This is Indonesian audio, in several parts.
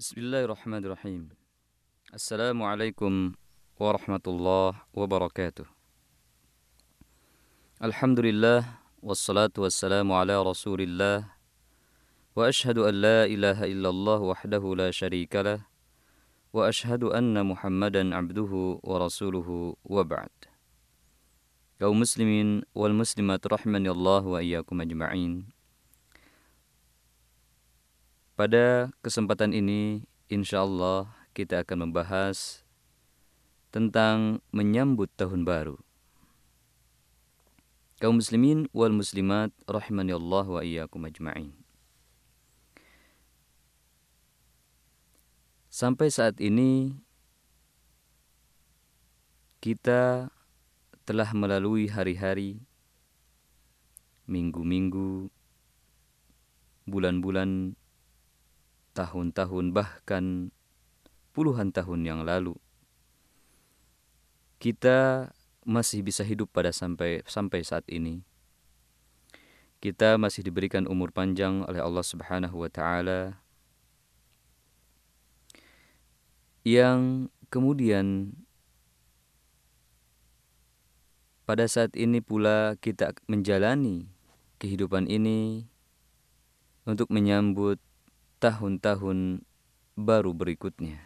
Bismillahirrahmanirrahim. Assalamualaikum warahmatullahi wabarakatuh. Alhamdulillah wassalatu wassalamu ala Rasulillah wa ashhadu an la ilaha illallah wahdahu la syarika lah wa ashhadu anna Muhammadan abduhu wa rasuluhu wa ba'd. Kaum muslimin wal muslimat rahimani Allah wa iyyakum ajma'in. Pada kesempatan ini, insya Allah kita akan membahas tentang menyambut tahun baru. Kaum muslimin wal muslimat rahimani Allah wa iyyakum ajma'in. Sampai saat ini kita telah melalui hari-hari, minggu-minggu, bulan-bulan tahun-tahun bahkan puluhan tahun yang lalu. Kita masih bisa hidup pada sampai sampai saat ini. Kita masih diberikan umur panjang oleh Allah Subhanahu wa taala yang kemudian pada saat ini pula kita menjalani kehidupan ini untuk menyambut tahun-tahun baru berikutnya.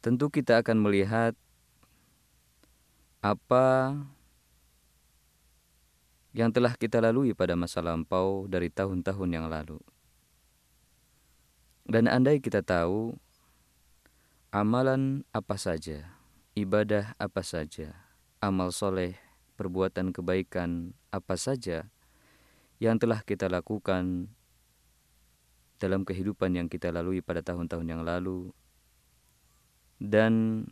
Tentu kita akan melihat apa yang telah kita lalui pada masa lampau dari tahun-tahun yang lalu. Dan andai kita tahu amalan apa saja, ibadah apa saja, amal soleh perbuatan kebaikan apa saja yang telah kita lakukan dalam kehidupan yang kita lalui pada tahun-tahun yang lalu dan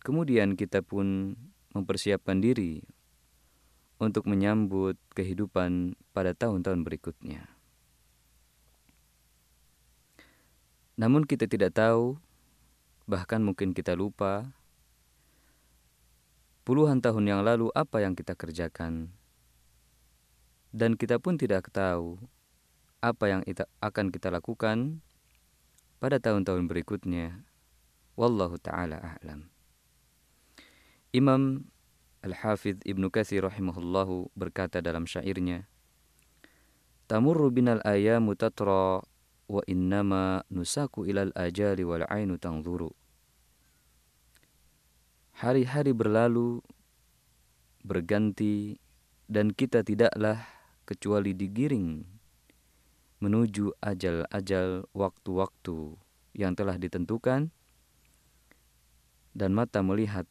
kemudian kita pun mempersiapkan diri untuk menyambut kehidupan pada tahun-tahun berikutnya. Namun kita tidak tahu, bahkan mungkin kita lupa puluhan tahun yang lalu apa yang kita kerjakan. Dan kita pun tidak tahu apa yang akan kita lakukan pada tahun-tahun berikutnya. Wallahu ta'ala a'lam. Imam Al-Hafidh Ibnu Katsir rahimahullahu berkata dalam syairnya, Tamurru binal ayamu tatra wa innama nusaku ilal ajali wal ainu tangzuru. Hari-hari berlalu, berganti, dan kita tidaklah kecuali digiring menuju ajal-ajal waktu-waktu yang telah ditentukan dan mata melihat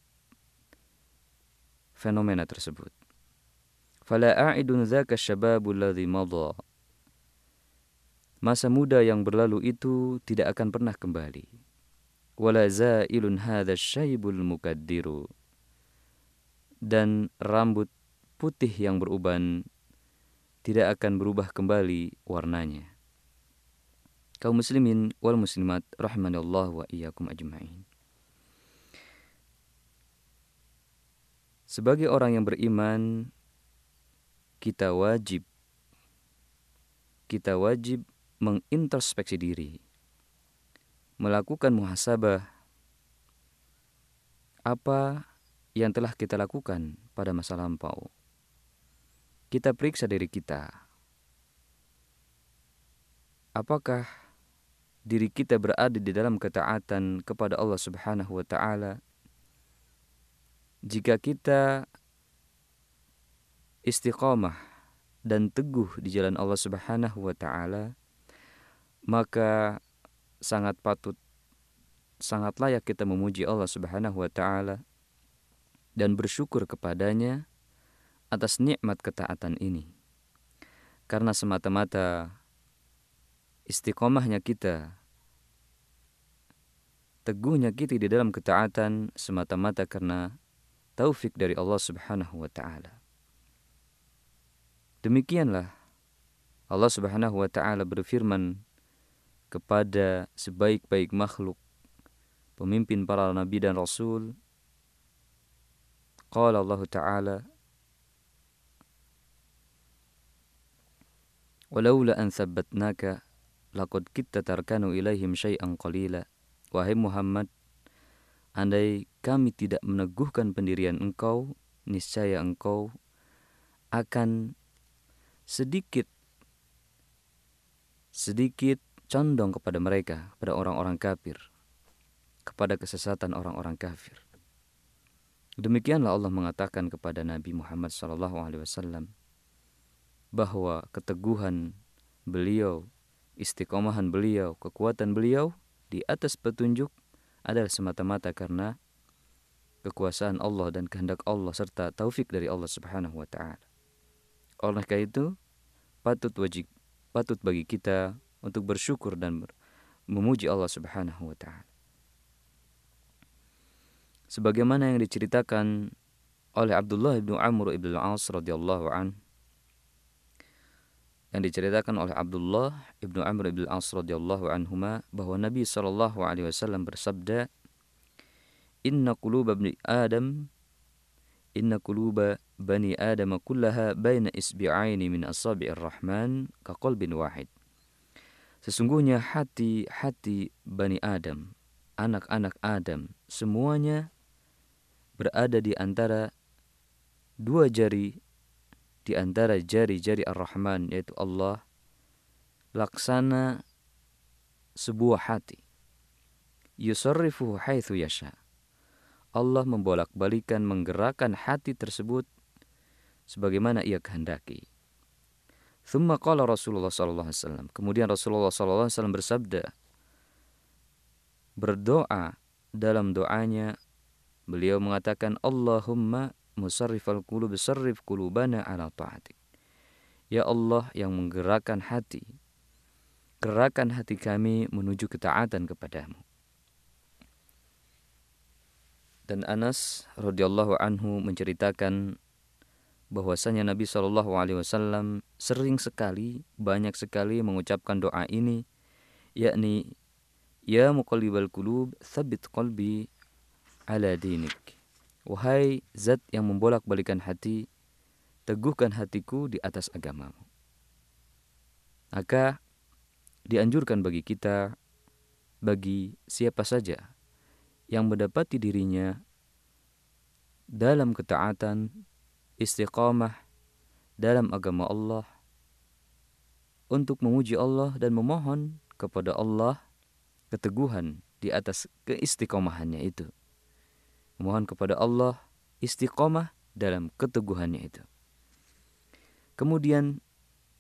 fenomena tersebut. Fala a'idun dzaka syababul ladzi madha. Masa muda yang berlalu itu tidak akan pernah kembali wala zailun hadha syaibul mukaddiru dan rambut putih yang beruban tidak akan berubah kembali warnanya. Kaum muslimin wal muslimat rahimanallah wa iyyakum ajmain. Sebagai orang yang beriman, kita wajib kita wajib mengintrospeksi diri melakukan muhasabah apa yang telah kita lakukan pada masa lampau. Kita periksa diri kita. Apakah diri kita berada di dalam ketaatan kepada Allah Subhanahu wa taala? Jika kita istiqamah dan teguh di jalan Allah Subhanahu wa taala, maka sangat patut sangat layak kita memuji Allah Subhanahu wa taala dan bersyukur kepadanya atas nikmat ketaatan ini. Karena semata-mata istiqomahnya kita teguhnya kita di dalam ketaatan semata-mata karena taufik dari Allah Subhanahu wa taala. Demikianlah Allah Subhanahu wa taala berfirman kepada sebaik-baik makhluk pemimpin para nabi dan rasul qala Allah taala Walaula an thabbatnaka laqad kitta tarkanu ilaihim syai'an qalila. Wahai Muhammad, andai kami tidak meneguhkan pendirian engkau, niscaya engkau akan sedikit sedikit condong kepada mereka, pada orang-orang kafir, kepada kesesatan orang-orang kafir. Demikianlah Allah mengatakan kepada Nabi Muhammad SAW bahwa keteguhan beliau, istiqomahan beliau, kekuatan beliau di atas petunjuk adalah semata-mata karena kekuasaan Allah dan kehendak Allah serta taufik dari Allah Subhanahu wa taala. Oleh karena itu, patut wajib patut bagi kita untuk bersyukur dan memuji Allah Subhanahu wa taala. Sebagaimana yang diceritakan oleh Abdullah bin Amr bin Al-As radhiyallahu an yang diceritakan oleh Abdullah ibnu Amr bin Al-As radhiyallahu anhuma bahwa Nabi sallallahu alaihi wasallam bersabda Inna quluba bani Adam Inna quluba bani Adam kullaha baina isbi'aini min asabi'ir rahman ka qalbin wahid. Sesungguhnya hati-hati Bani Adam, anak-anak Adam, semuanya berada di antara dua jari di antara jari-jari Ar-Rahman yaitu Allah laksana sebuah hati. Yusarrifuhu haitsu yasha. Allah membolak-balikan menggerakkan hati tersebut sebagaimana ia kehendaki. Thumma qala Rasulullah sallallahu alaihi wasallam. Kemudian Rasulullah sallallahu alaihi wasallam bersabda berdoa dalam doanya beliau mengatakan Allahumma musarrifal qulub sarrif qulubana ala ta'atik. Ya Allah yang menggerakkan hati, gerakan hati kami menuju ketaatan kepadamu. Dan Anas radhiyallahu anhu menceritakan bahwasanya Nabi Shallallahu Alaihi Wasallam sering sekali, banyak sekali mengucapkan doa ini, yakni Ya muqallibal qulub, thabbit qalbi ala dinik. Wahai zat yang membolak-balikan hati, teguhkan hatiku di atas agamamu. Maka dianjurkan bagi kita, bagi siapa saja yang mendapati dirinya dalam ketaatan, istiqamah dalam agama Allah, untuk memuji Allah dan memohon kepada Allah keteguhan di atas keistiqomahannya itu memohon kepada Allah istiqomah dalam keteguhannya itu. Kemudian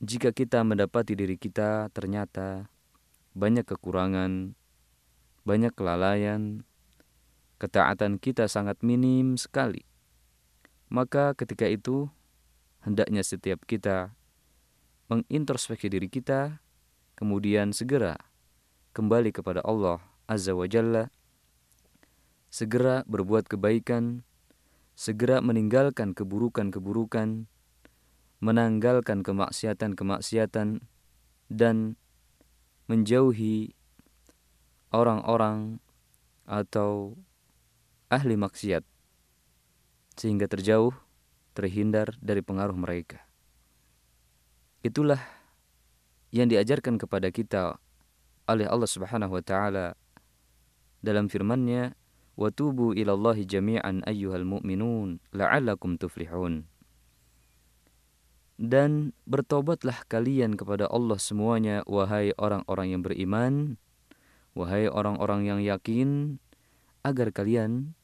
jika kita mendapati diri kita ternyata banyak kekurangan, banyak kelalaian, ketaatan kita sangat minim sekali, maka ketika itu hendaknya setiap kita mengintrospeksi diri kita, kemudian segera kembali kepada Allah Azza wa Jalla segera berbuat kebaikan, segera meninggalkan keburukan-keburukan, menanggalkan kemaksiatan-kemaksiatan, dan menjauhi orang-orang atau ahli maksiat, sehingga terjauh, terhindar dari pengaruh mereka. Itulah yang diajarkan kepada kita oleh Allah Subhanahu wa taala dalam firman-Nya وَتُوبُوا إِلَى اللَّهِ جَمِيعًا أَيُّهَا الْمُؤْمِنُونَ la'allakum تُفْلِحُونَ. Dan bertobatlah kalian kepada Allah semuanya, wahai orang-orang yang beriman, wahai orang-orang yang yakin, agar kalian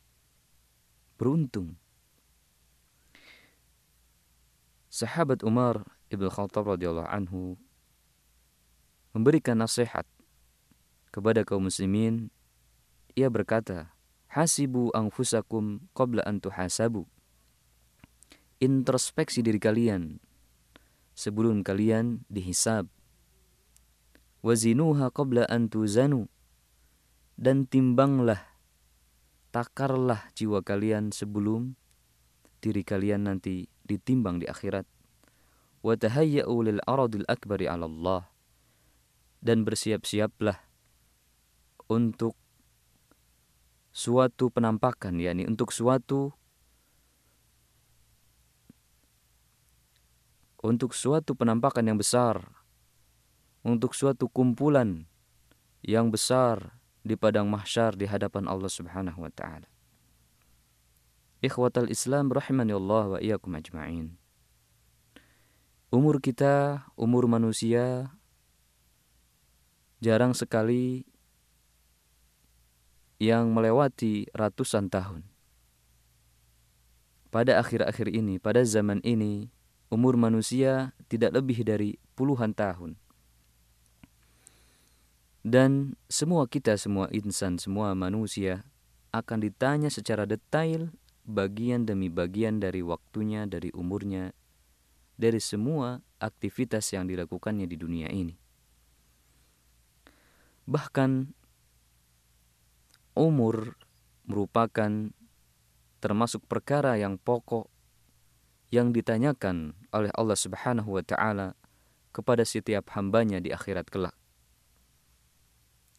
beruntung. Sahabat Umar ibn Khattab radhiyallahu anhu memberikan nasihat kepada kaum muslimin. Ia berkata, Hasibu anfusakum qabla an tuhasabu. Introspeksi diri kalian sebelum kalian dihisab. Wazinuha qabla an tuzanu. Dan timbanglah, takarlah jiwa kalian sebelum diri kalian nanti ditimbang di akhirat. Watahayya'u lil aradil akbari ala Allah. Dan bersiap-siaplah untuk suatu penampakan yakni untuk suatu untuk suatu penampakan yang besar untuk suatu kumpulan yang besar di padang mahsyar di hadapan Allah Subhanahu wa taala. Ikhwatal Islam rahimani Allah wa iyyakum ajma'in. Umur kita, umur manusia jarang sekali yang melewati ratusan tahun. Pada akhir-akhir ini, pada zaman ini, umur manusia tidak lebih dari puluhan tahun. Dan semua kita, semua insan, semua manusia akan ditanya secara detail bagian demi bagian dari waktunya, dari umurnya, dari semua aktivitas yang dilakukannya di dunia ini. Bahkan umur merupakan termasuk perkara yang pokok yang ditanyakan oleh Allah Subhanahu wa taala kepada setiap hambanya di akhirat kelak.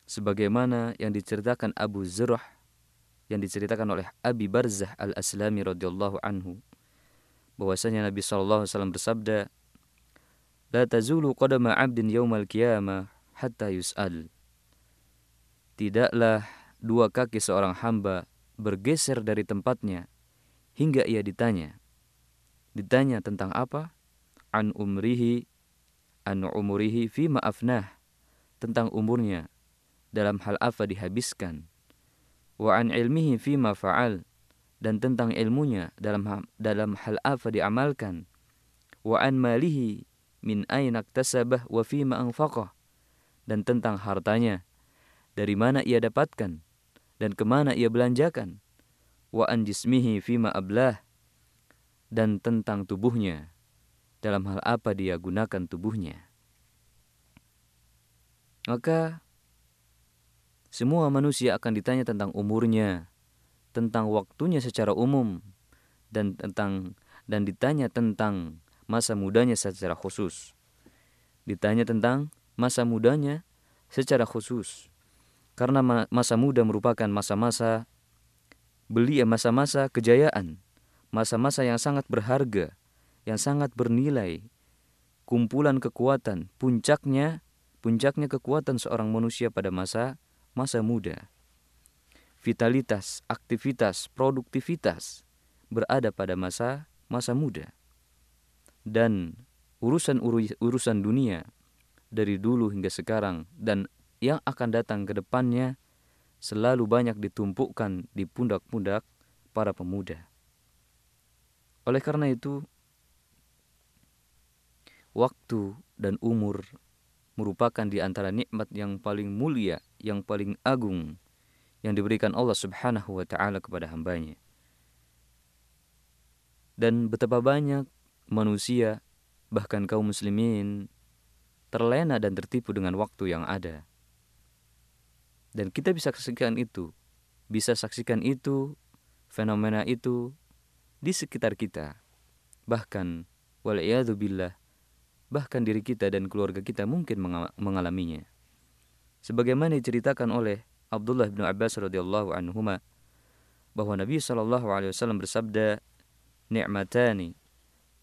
Sebagaimana yang diceritakan Abu Zurah yang diceritakan oleh Abi Barzah Al-Aslami radhiyallahu anhu bahwasanya Nabi sallallahu alaihi wasallam bersabda La tazulu qadama 'abdin yaumal qiyamah hatta yus'al Tidaklah dua kaki seorang hamba bergeser dari tempatnya hingga ia ditanya. Ditanya tentang apa? An umrihi an umurihi fi ma'afnah. Tentang umurnya dalam hal apa dihabiskan. Wa an ilmihi fi ma fa'al dan tentang ilmunya dalam dalam hal apa diamalkan. Wa an malihi min aina iktasabah wa fi ma dan tentang hartanya dari mana ia dapatkan dan ke mana ia belanjakan. Wa an jismihi fima ablah dan tentang tubuhnya dalam hal apa dia gunakan tubuhnya. Maka semua manusia akan ditanya tentang umurnya, tentang waktunya secara umum dan tentang dan ditanya tentang masa mudanya secara khusus. Ditanya tentang masa mudanya secara khusus karena masa muda merupakan masa-masa belia, masa-masa kejayaan, masa-masa yang sangat berharga, yang sangat bernilai, kumpulan kekuatan, puncaknya, puncaknya kekuatan seorang manusia pada masa masa muda. Vitalitas, aktivitas, produktivitas berada pada masa masa muda. Dan urusan urusan dunia dari dulu hingga sekarang dan yang akan datang ke depannya selalu banyak ditumpukkan di pundak-pundak para pemuda. Oleh karena itu, waktu dan umur merupakan di antara nikmat yang paling mulia, yang paling agung yang diberikan Allah Subhanahu wa taala kepada hambanya. Dan betapa banyak manusia bahkan kaum muslimin terlena dan tertipu dengan waktu yang ada. Dan kita bisa saksikan itu, bisa saksikan itu, fenomena itu di sekitar kita. Bahkan, billah, bahkan diri kita dan keluarga kita mungkin mengalaminya. Sebagaimana diceritakan oleh Abdullah bin Abbas radhiyallahu anhuma bahwa Nabi Shallallahu alaihi wasallam bersabda, "Ni'matani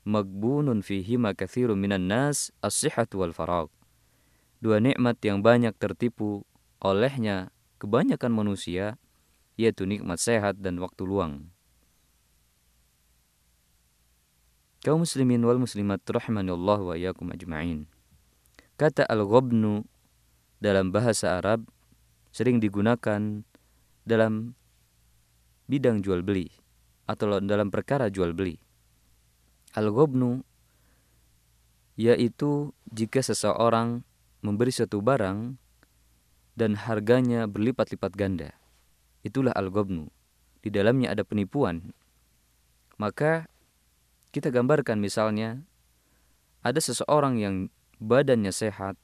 magbunun fihima kathirun minan nas as-sihhat wal farag." Dua nikmat yang banyak tertipu olehnya kebanyakan manusia yaitu nikmat sehat dan waktu luang. Kaum muslimin wal muslimat rahimani Allah wa iyyakum ajma'in. Kata al-ghabnu dalam bahasa Arab sering digunakan dalam bidang jual beli atau dalam perkara jual beli. Al-ghabnu yaitu jika seseorang memberi suatu barang dan harganya berlipat-lipat ganda. Itulah al-ghabnu. Di dalamnya ada penipuan. Maka kita gambarkan misalnya ada seseorang yang badannya sehat,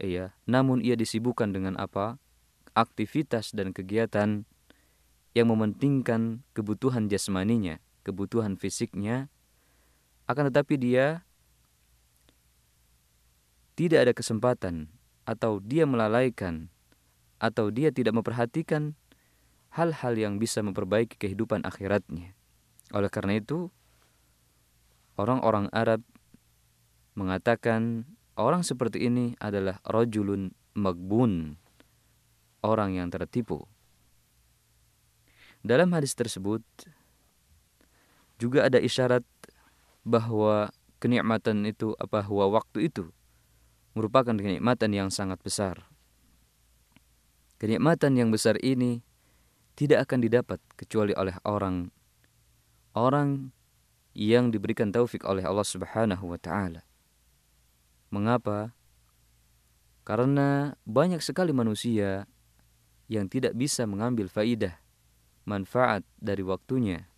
iya, namun ia disibukkan dengan apa? Aktivitas dan kegiatan yang mementingkan kebutuhan jasmaninya, kebutuhan fisiknya, akan tetapi dia tidak ada kesempatan atau dia melalaikan atau dia tidak memperhatikan hal-hal yang bisa memperbaiki kehidupan akhiratnya. Oleh karena itu, orang-orang Arab mengatakan orang seperti ini adalah rojulun magbun, orang yang tertipu. Dalam hadis tersebut juga ada isyarat bahwa kenikmatan itu apa bahwa waktu itu merupakan kenikmatan yang sangat besar. Kenikmatan yang besar ini tidak akan didapat kecuali oleh orang orang yang diberikan taufik oleh Allah Subhanahu wa taala. Mengapa? Karena banyak sekali manusia yang tidak bisa mengambil faidah manfaat dari waktunya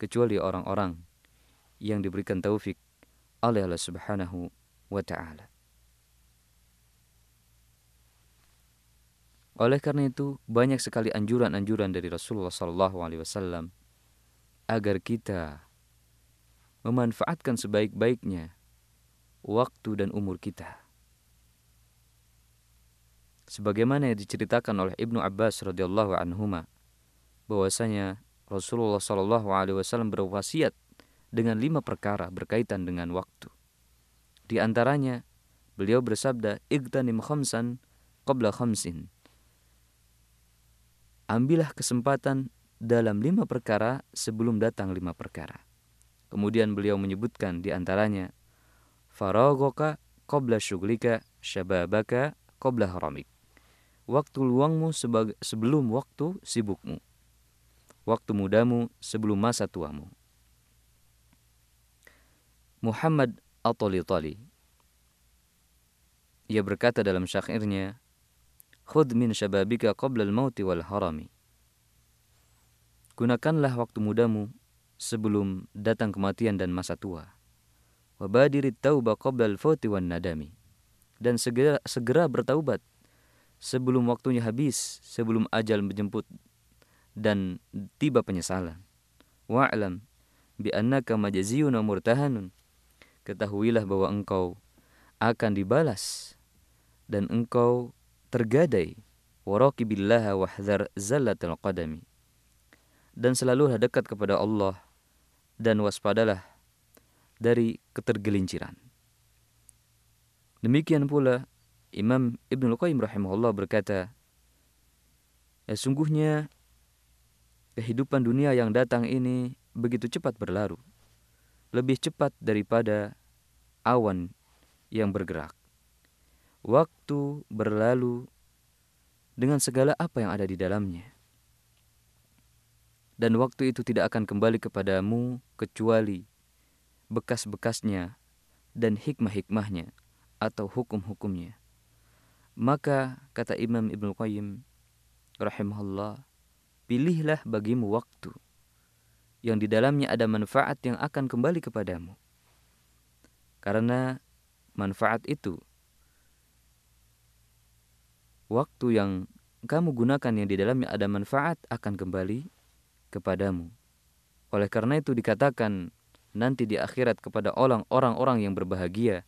kecuali orang-orang yang diberikan taufik oleh Allah Subhanahu wa taala. Oleh karena itu, banyak sekali anjuran-anjuran dari Rasulullah sallallahu alaihi wasallam agar kita memanfaatkan sebaik-baiknya waktu dan umur kita. Sebagaimana yang diceritakan oleh Ibnu Abbas radhiyallahu anhuma bahwasanya Rasulullah Shallallahu alaihi wasallam berwasiat dengan lima perkara berkaitan dengan waktu. Di antaranya beliau bersabda, "Igtanim khamsan qabla khamsin." Ambillah kesempatan dalam lima perkara sebelum datang lima perkara. Kemudian beliau menyebutkan di antaranya, "Faragoka qabla syuglika syababaka qabla haramik." Waktu luangmu sebelum waktu sibukmu waktu mudamu sebelum masa tuamu. Muhammad At-Tali Ia berkata dalam syairnya, Khud min syababika qabla al-mauti wal harami. Gunakanlah waktu mudamu sebelum datang kematian dan masa tua. Wabadirit tauba qabla al-fauti wan nadami. Dan segera, segera bertaubat sebelum waktunya habis, sebelum ajal menjemput dan tiba penyesalan. Wa'lam bi annaka majaziyun murtahanun. Ketahuilah bahwa engkau akan dibalas dan engkau tergadai waraki billaha wahdhar zallatul qadami. Dan selalulah dekat kepada Allah dan waspadalah dari ketergelinciran. Demikian pula Imam Ibn Al-Qayyim rahimahullah berkata, ya, sungguhnya kehidupan dunia yang datang ini begitu cepat berlalu, lebih cepat daripada awan yang bergerak. Waktu berlalu dengan segala apa yang ada di dalamnya. Dan waktu itu tidak akan kembali kepadamu kecuali bekas-bekasnya dan hikmah-hikmahnya atau hukum-hukumnya. Maka kata Imam Ibn Qayyim rahimahullah pilihlah bagimu waktu yang di dalamnya ada manfaat yang akan kembali kepadamu. Karena manfaat itu waktu yang kamu gunakan yang di dalamnya ada manfaat akan kembali kepadamu. Oleh karena itu dikatakan nanti di akhirat kepada orang-orang yang berbahagia.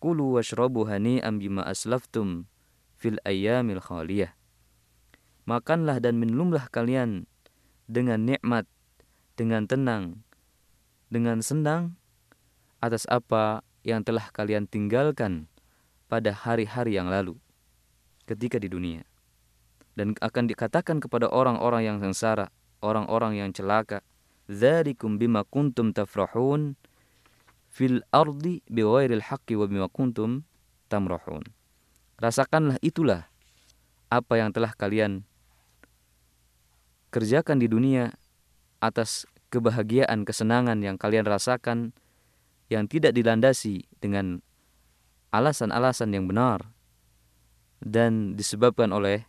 Kulu washrabu hani'am bima aslaftum fil ayyamil khaliyah makanlah dan minumlah kalian dengan nikmat, dengan tenang, dengan senang atas apa yang telah kalian tinggalkan pada hari-hari yang lalu ketika di dunia. Dan akan dikatakan kepada orang-orang yang sengsara, orang-orang yang celaka, "Dzalikum bima kuntum tafrahun fil ardi bighairil haqqi wa bima kuntum tamrahun." Rasakanlah itulah apa yang telah kalian kerjakan di dunia atas kebahagiaan, kesenangan yang kalian rasakan yang tidak dilandasi dengan alasan-alasan yang benar dan disebabkan oleh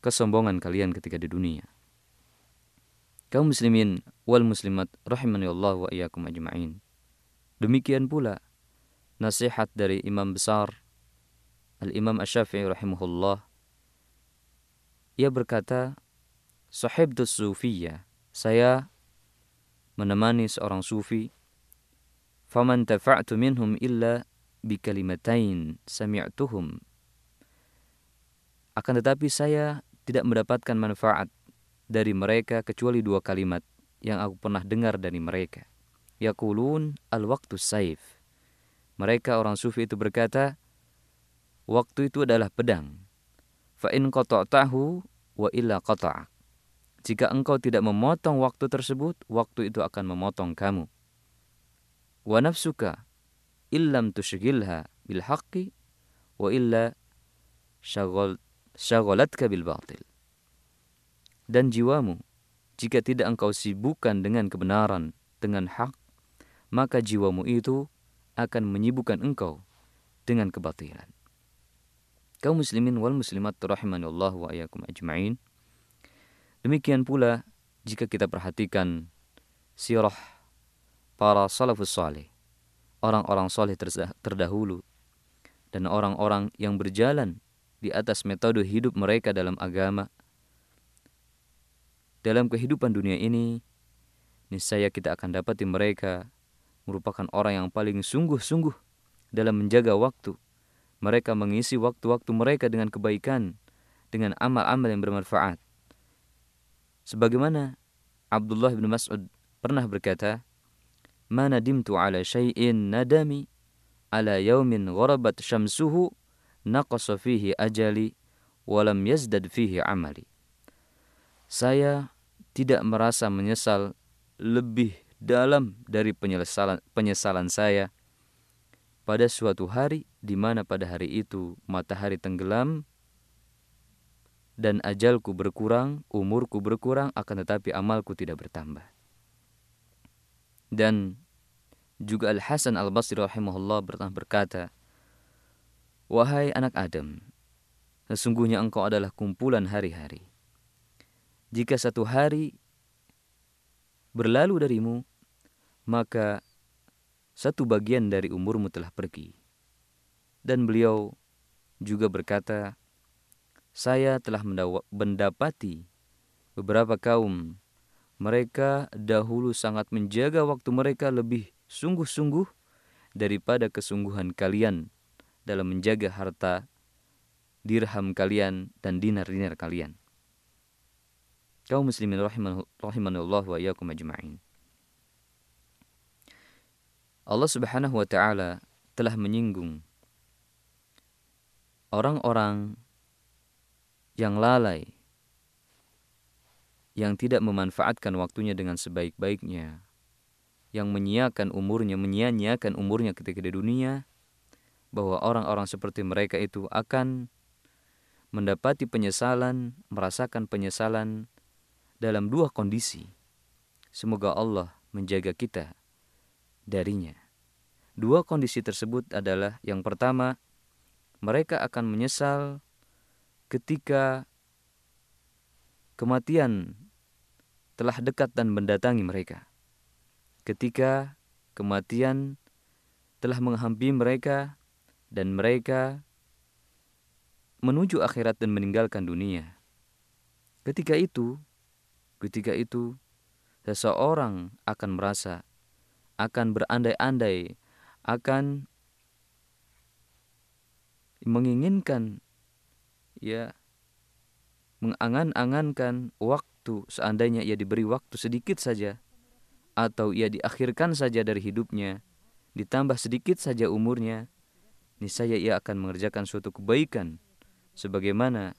kesombongan kalian ketika di dunia. Kaum muslimin wal muslimat rahimani Allah wa iyyakum ajma'in. Demikian pula nasihat dari imam besar Al-Imam Asy-Syafi'i rahimahullah ia berkata, Sahibtu Sufiyya, saya menemani seorang sufi. Faman tafa'tu minhum illa bikalimatain sami'tuhum. Akan tetapi saya tidak mendapatkan manfaat dari mereka kecuali dua kalimat yang aku pernah dengar dari mereka. Yaqulun al-waktu saif. Mereka orang sufi itu berkata, waktu itu adalah pedang. Fa in tahu wa illa qata'ak. Jika engkau tidak memotong waktu tersebut, waktu itu akan memotong kamu. Wa nafsuka illam tushghilha bil haqqi wa illa syaghal bil batil. Dan jiwamu, jika tidak engkau sibukkan dengan kebenaran, dengan hak, maka jiwamu itu akan menyibukkan engkau dengan kebatilan. Kaum muslimin wal muslimat rahimani Allah wa ayakum ajma'in. Demikian pula jika kita perhatikan sirah para salafus salih, orang-orang saleh terdahulu dan orang-orang yang berjalan di atas metode hidup mereka dalam agama. Dalam kehidupan dunia ini, niscaya kita akan dapati mereka merupakan orang yang paling sungguh-sungguh dalam menjaga waktu, mereka mengisi waktu-waktu mereka dengan kebaikan, dengan amal-amal yang bermanfaat. Sebagaimana Abdullah bin Mas'ud pernah berkata, "Ma nadimtu ala syai'in nadami ala yaumin gharabat syamsuhu naqasa fihi ajali walam yazdad fihi amali." Saya tidak merasa menyesal lebih dalam dari penyesalan, penyesalan saya pada suatu hari di mana pada hari itu matahari tenggelam dan ajalku berkurang, umurku berkurang, akan tetapi amalku tidak bertambah. Dan juga Al-Hasan Al-Basri rahimahullah pernah berkata, Wahai anak Adam, sesungguhnya engkau adalah kumpulan hari-hari. Jika satu hari berlalu darimu, maka satu bagian dari umurmu telah pergi. Dan beliau juga berkata, saya telah mendapati beberapa kaum mereka dahulu sangat menjaga waktu mereka lebih sungguh-sungguh daripada kesungguhan kalian dalam menjaga harta dirham kalian dan dinar-dinar kalian. Kaum muslimin rahimanullah wa iyyakum ajma'in. Allah Subhanahu wa taala telah menyinggung orang-orang yang lalai yang tidak memanfaatkan waktunya dengan sebaik-baiknya yang menyiakan umurnya menyia-nyiakan umurnya ketika di dunia bahwa orang-orang seperti mereka itu akan mendapati penyesalan, merasakan penyesalan dalam dua kondisi. Semoga Allah menjaga kita darinya. Dua kondisi tersebut adalah yang pertama, mereka akan menyesal ketika kematian telah dekat dan mendatangi mereka. Ketika kematian telah menghampiri mereka dan mereka menuju akhirat dan meninggalkan dunia. Ketika itu, ketika itu seseorang akan merasa akan berandai-andai, akan menginginkan ya mengangan-angankan waktu. Seandainya ia diberi waktu sedikit saja atau ia diakhirkan saja dari hidupnya ditambah sedikit saja umurnya niscaya ia akan mengerjakan suatu kebaikan sebagaimana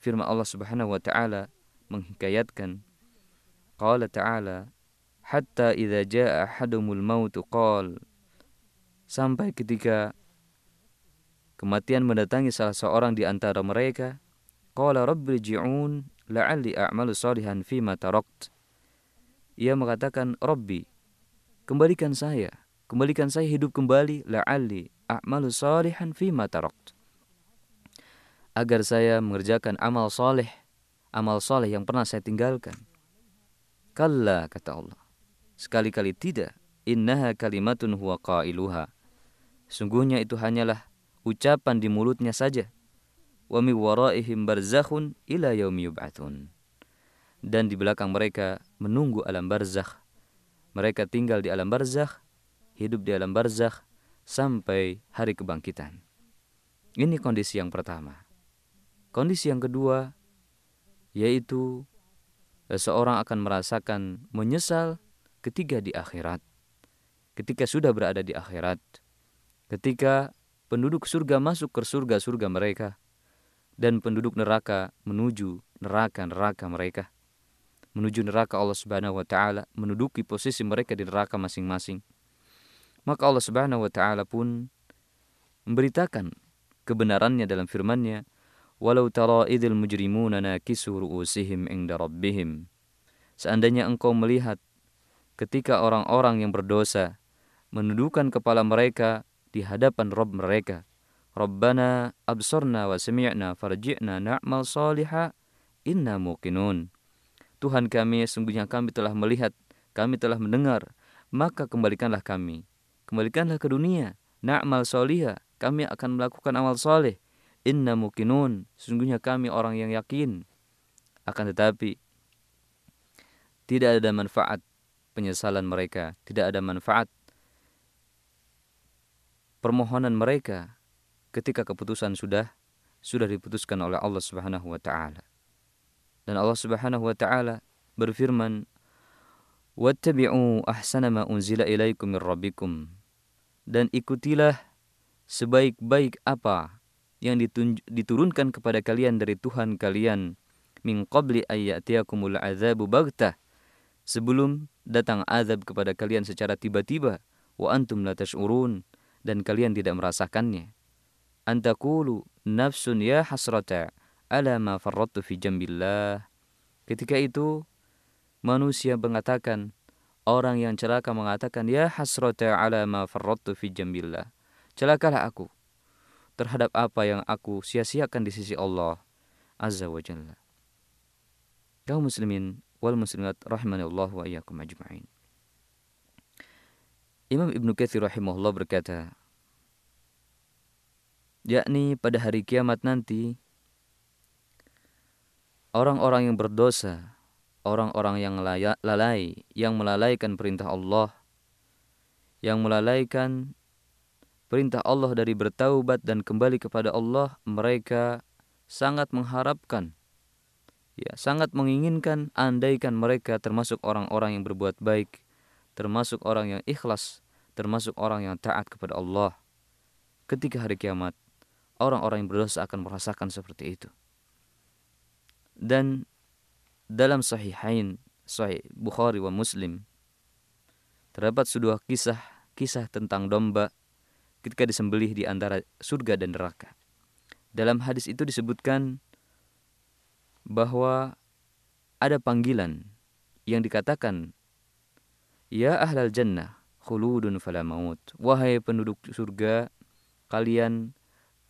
firman Allah Subhanahu wa taala menghikayatkan. Qala ta'ala hatta idza jaa ahadumul maut qal. Sampai ketika kematian mendatangi salah seorang di antara mereka qala ji'un la'alli a'malu salihan ma tarakt ia mengatakan rabbi kembalikan saya kembalikan saya hidup kembali la'alli a'malu salihan ma tarakt agar saya mengerjakan amal soleh amal soleh yang pernah saya tinggalkan kalla kata Allah Sekali-kali tidak. Innaha kalimatun huwa qailuha. Sungguhnya itu hanyalah ucapan di mulutnya saja. Wa waraihim barzakhun ila. Dan di belakang mereka menunggu alam barzakh. Mereka tinggal di alam barzakh, hidup di alam barzakh sampai hari kebangkitan. Ini kondisi yang pertama. Kondisi yang kedua yaitu seseorang akan merasakan menyesal Ketiga di akhirat. Ketika sudah berada di akhirat, ketika penduduk surga masuk ke surga-surga mereka dan penduduk neraka menuju neraka-neraka mereka menuju neraka Allah Subhanahu wa taala menduduki posisi mereka di neraka masing-masing maka Allah Subhanahu wa taala pun memberitakan kebenarannya dalam firman-Nya walau tara idzal mujrimuna nakisu ru'usihim inda rabbihim seandainya engkau melihat ketika orang-orang yang berdosa menundukkan kepala mereka di hadapan Rob mereka. Rabbana absorna wa sami'na farji'na na'mal inna muqinun. Tuhan kami, sungguhnya kami telah melihat, kami telah mendengar, maka kembalikanlah kami. Kembalikanlah ke dunia, na'mal soliha, kami akan melakukan amal soleh. Inna muqinun, sungguhnya kami orang yang yakin. Akan tetapi, tidak ada manfaat penyesalan mereka, tidak ada manfaat permohonan mereka ketika keputusan sudah sudah diputuskan oleh Allah Subhanahu wa taala. Dan Allah Subhanahu wa taala berfirman, "Wattabi'u ahsana ma unzila ilaikum min rabbikum." Dan ikutilah sebaik-baik apa yang diturunkan kepada kalian dari Tuhan kalian min qabli ayyatiyakumul azabu baghtah sebelum datang azab kepada kalian secara tiba-tiba wa antum la tash'urun dan kalian tidak merasakannya. Antakulu nafsun ya hasrata ala ma farrattu fi jambillah. Ketika itu manusia mengatakan orang yang celaka mengatakan ya hasrata ala ma farrattu fi jambillah. Celakalah aku terhadap apa yang aku sia-siakan di sisi Allah Azza wa Jalla. Kaum muslimin wal muslimat rahimanallah wa iyyakum ajma'in. Imam Ibnu Katsir rahimahullah berkata, yakni pada hari kiamat nanti orang-orang yang berdosa, orang-orang yang lalai, yang melalaikan perintah Allah, yang melalaikan perintah Allah dari bertaubat dan kembali kepada Allah, mereka sangat mengharapkan ya sangat menginginkan andaikan mereka termasuk orang-orang yang berbuat baik termasuk orang yang ikhlas, termasuk orang yang taat kepada Allah. Ketika hari kiamat, orang-orang yang berdosa akan merasakan seperti itu. Dan dalam sahihain, sahih Bukhari wa Muslim, terdapat sebuah kisah kisah tentang domba ketika disembelih di antara surga dan neraka. Dalam hadis itu disebutkan bahwa ada panggilan yang dikatakan Ya ahlal jannah, khuludun fala maut. Wahai penduduk surga, kalian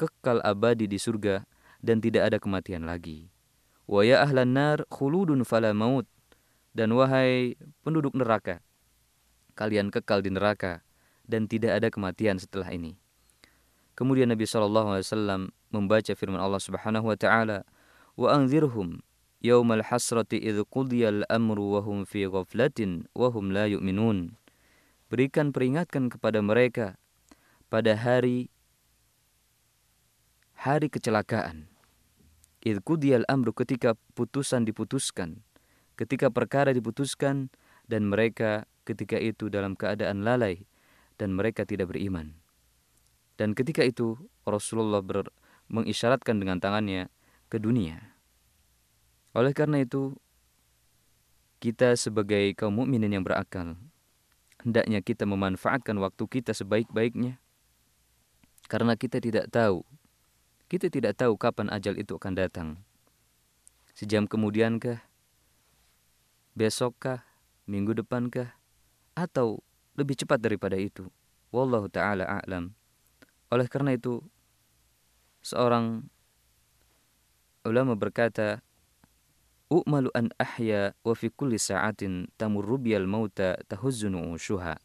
kekal abadi di surga dan tidak ada kematian lagi. Wa ya ahlan nar, khuludun fala maut. Dan wahai penduduk neraka, kalian kekal di neraka dan tidak ada kematian setelah ini. Kemudian Nabi SAW membaca firman Allah Subhanahu wa taala, "Wa anzirhum yaumal hasrati idh qudiyal amru wa hum fi ghaflatin wa hum la yu'minun. Berikan peringatkan kepada mereka pada hari hari kecelakaan. Idh qudiyal amru ketika putusan diputuskan, ketika perkara diputuskan dan mereka ketika itu dalam keadaan lalai dan mereka tidak beriman. Dan ketika itu Rasulullah ber, mengisyaratkan dengan tangannya ke dunia oleh karena itu, kita sebagai kaum mukminin yang berakal, hendaknya kita memanfaatkan waktu kita sebaik-baiknya. Karena kita tidak tahu, kita tidak tahu kapan ajal itu akan datang. Sejam kemudiankah, besokkah, minggu depankah, atau lebih cepat daripada itu. Wallahu taala a'lam. Oleh karena itu, seorang ulama berkata, U'malu an ahya wa fi kulli sa'atin tamurru biyal mauta tahuzzunu ushuha.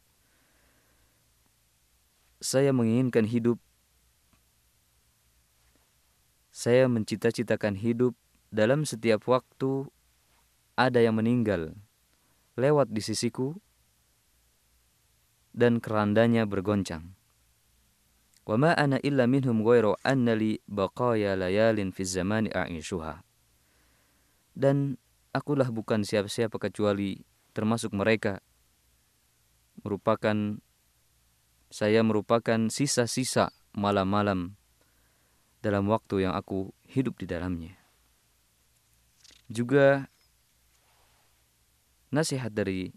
Saya menginginkan hidup saya mencita-citakan hidup dalam setiap waktu ada yang meninggal lewat di sisiku dan kerandanya bergoncang. Wa ma ana illa minhum ghairu anna li baqaya layalin fi zamani a'ishuha dan akulah bukan siapa-siapa kecuali termasuk mereka merupakan saya merupakan sisa-sisa malam-malam dalam waktu yang aku hidup di dalamnya. Juga nasihat dari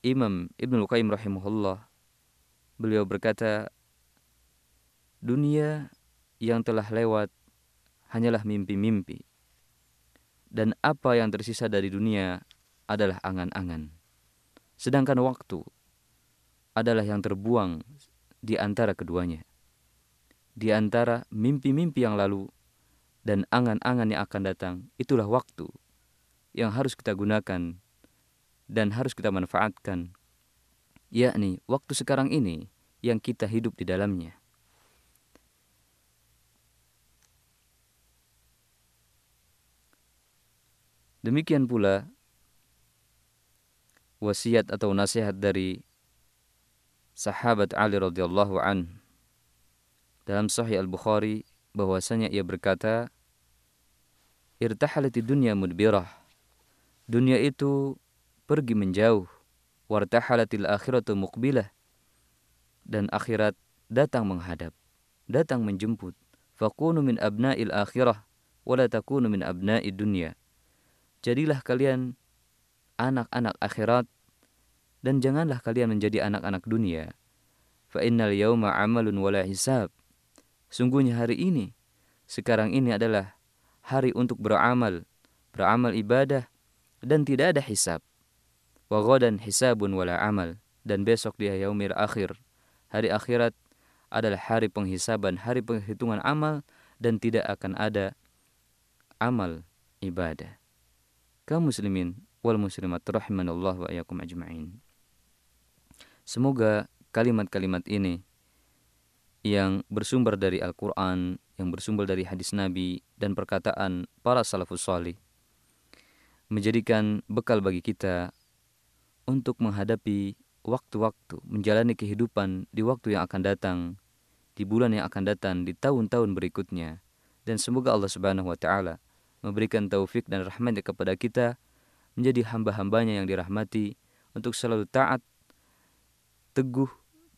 Imam Ibn Qayyim rahimahullah beliau berkata dunia yang telah lewat hanyalah mimpi-mimpi dan apa yang tersisa dari dunia adalah angan-angan sedangkan waktu adalah yang terbuang di antara keduanya di antara mimpi-mimpi yang lalu dan angan-angan yang akan datang itulah waktu yang harus kita gunakan dan harus kita manfaatkan, yakni waktu sekarang ini yang kita hidup di dalamnya. Demikian pula wasiat atau nasihat dari sahabat Ali radhiyallahu an dalam Sahih Al-Bukhari bahwasanya ia berkata irtahalati dunya mudbirah dunia itu pergi menjauh. Wartahalatil akhiratu muqbilah. Dan akhirat datang menghadap, datang menjemput. Fakunu min abna'il akhirah, wala takunu min abna'id dunya. Jadilah kalian anak-anak akhirat, dan janganlah kalian menjadi anak-anak dunia. Fa innal yawma amalun wala hisab. Sungguhnya hari ini, sekarang ini adalah hari untuk beramal, beramal ibadah, dan tidak ada hisab. Wa ghadan hisabun wala amal. Dan besok dia yaumil akhir. Hari akhirat adalah hari penghisaban hari penghitungan amal dan tidak akan ada amal ibadah. Kaum muslimin wal muslimat rahimanallah wa iyyakum ajma'in. Semoga kalimat-kalimat ini yang bersumber dari Al-Quran, yang bersumber dari hadis Nabi dan perkataan para salafus salih menjadikan bekal bagi kita untuk menghadapi waktu-waktu, menjalani kehidupan di waktu yang akan datang, di bulan yang akan datang, di tahun-tahun berikutnya. Dan semoga Allah Subhanahu wa taala memberikan taufik dan rahmatnya kepada kita menjadi hamba-hambanya yang dirahmati untuk selalu taat teguh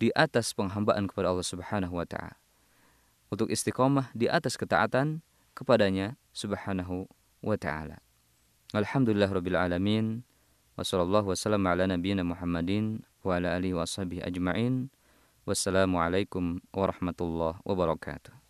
di atas penghambaan kepada Allah Subhanahu wa taala. Untuk istiqomah di atas ketaatan kepadanya Subhanahu wa taala. Alhamdulillah rabbil alamin. Wassallallahu wasallam ala nabiyyina Muhammadin wa ala alihi wa ajma'in. Wassalamualaikum warahmatullahi wabarakatuh.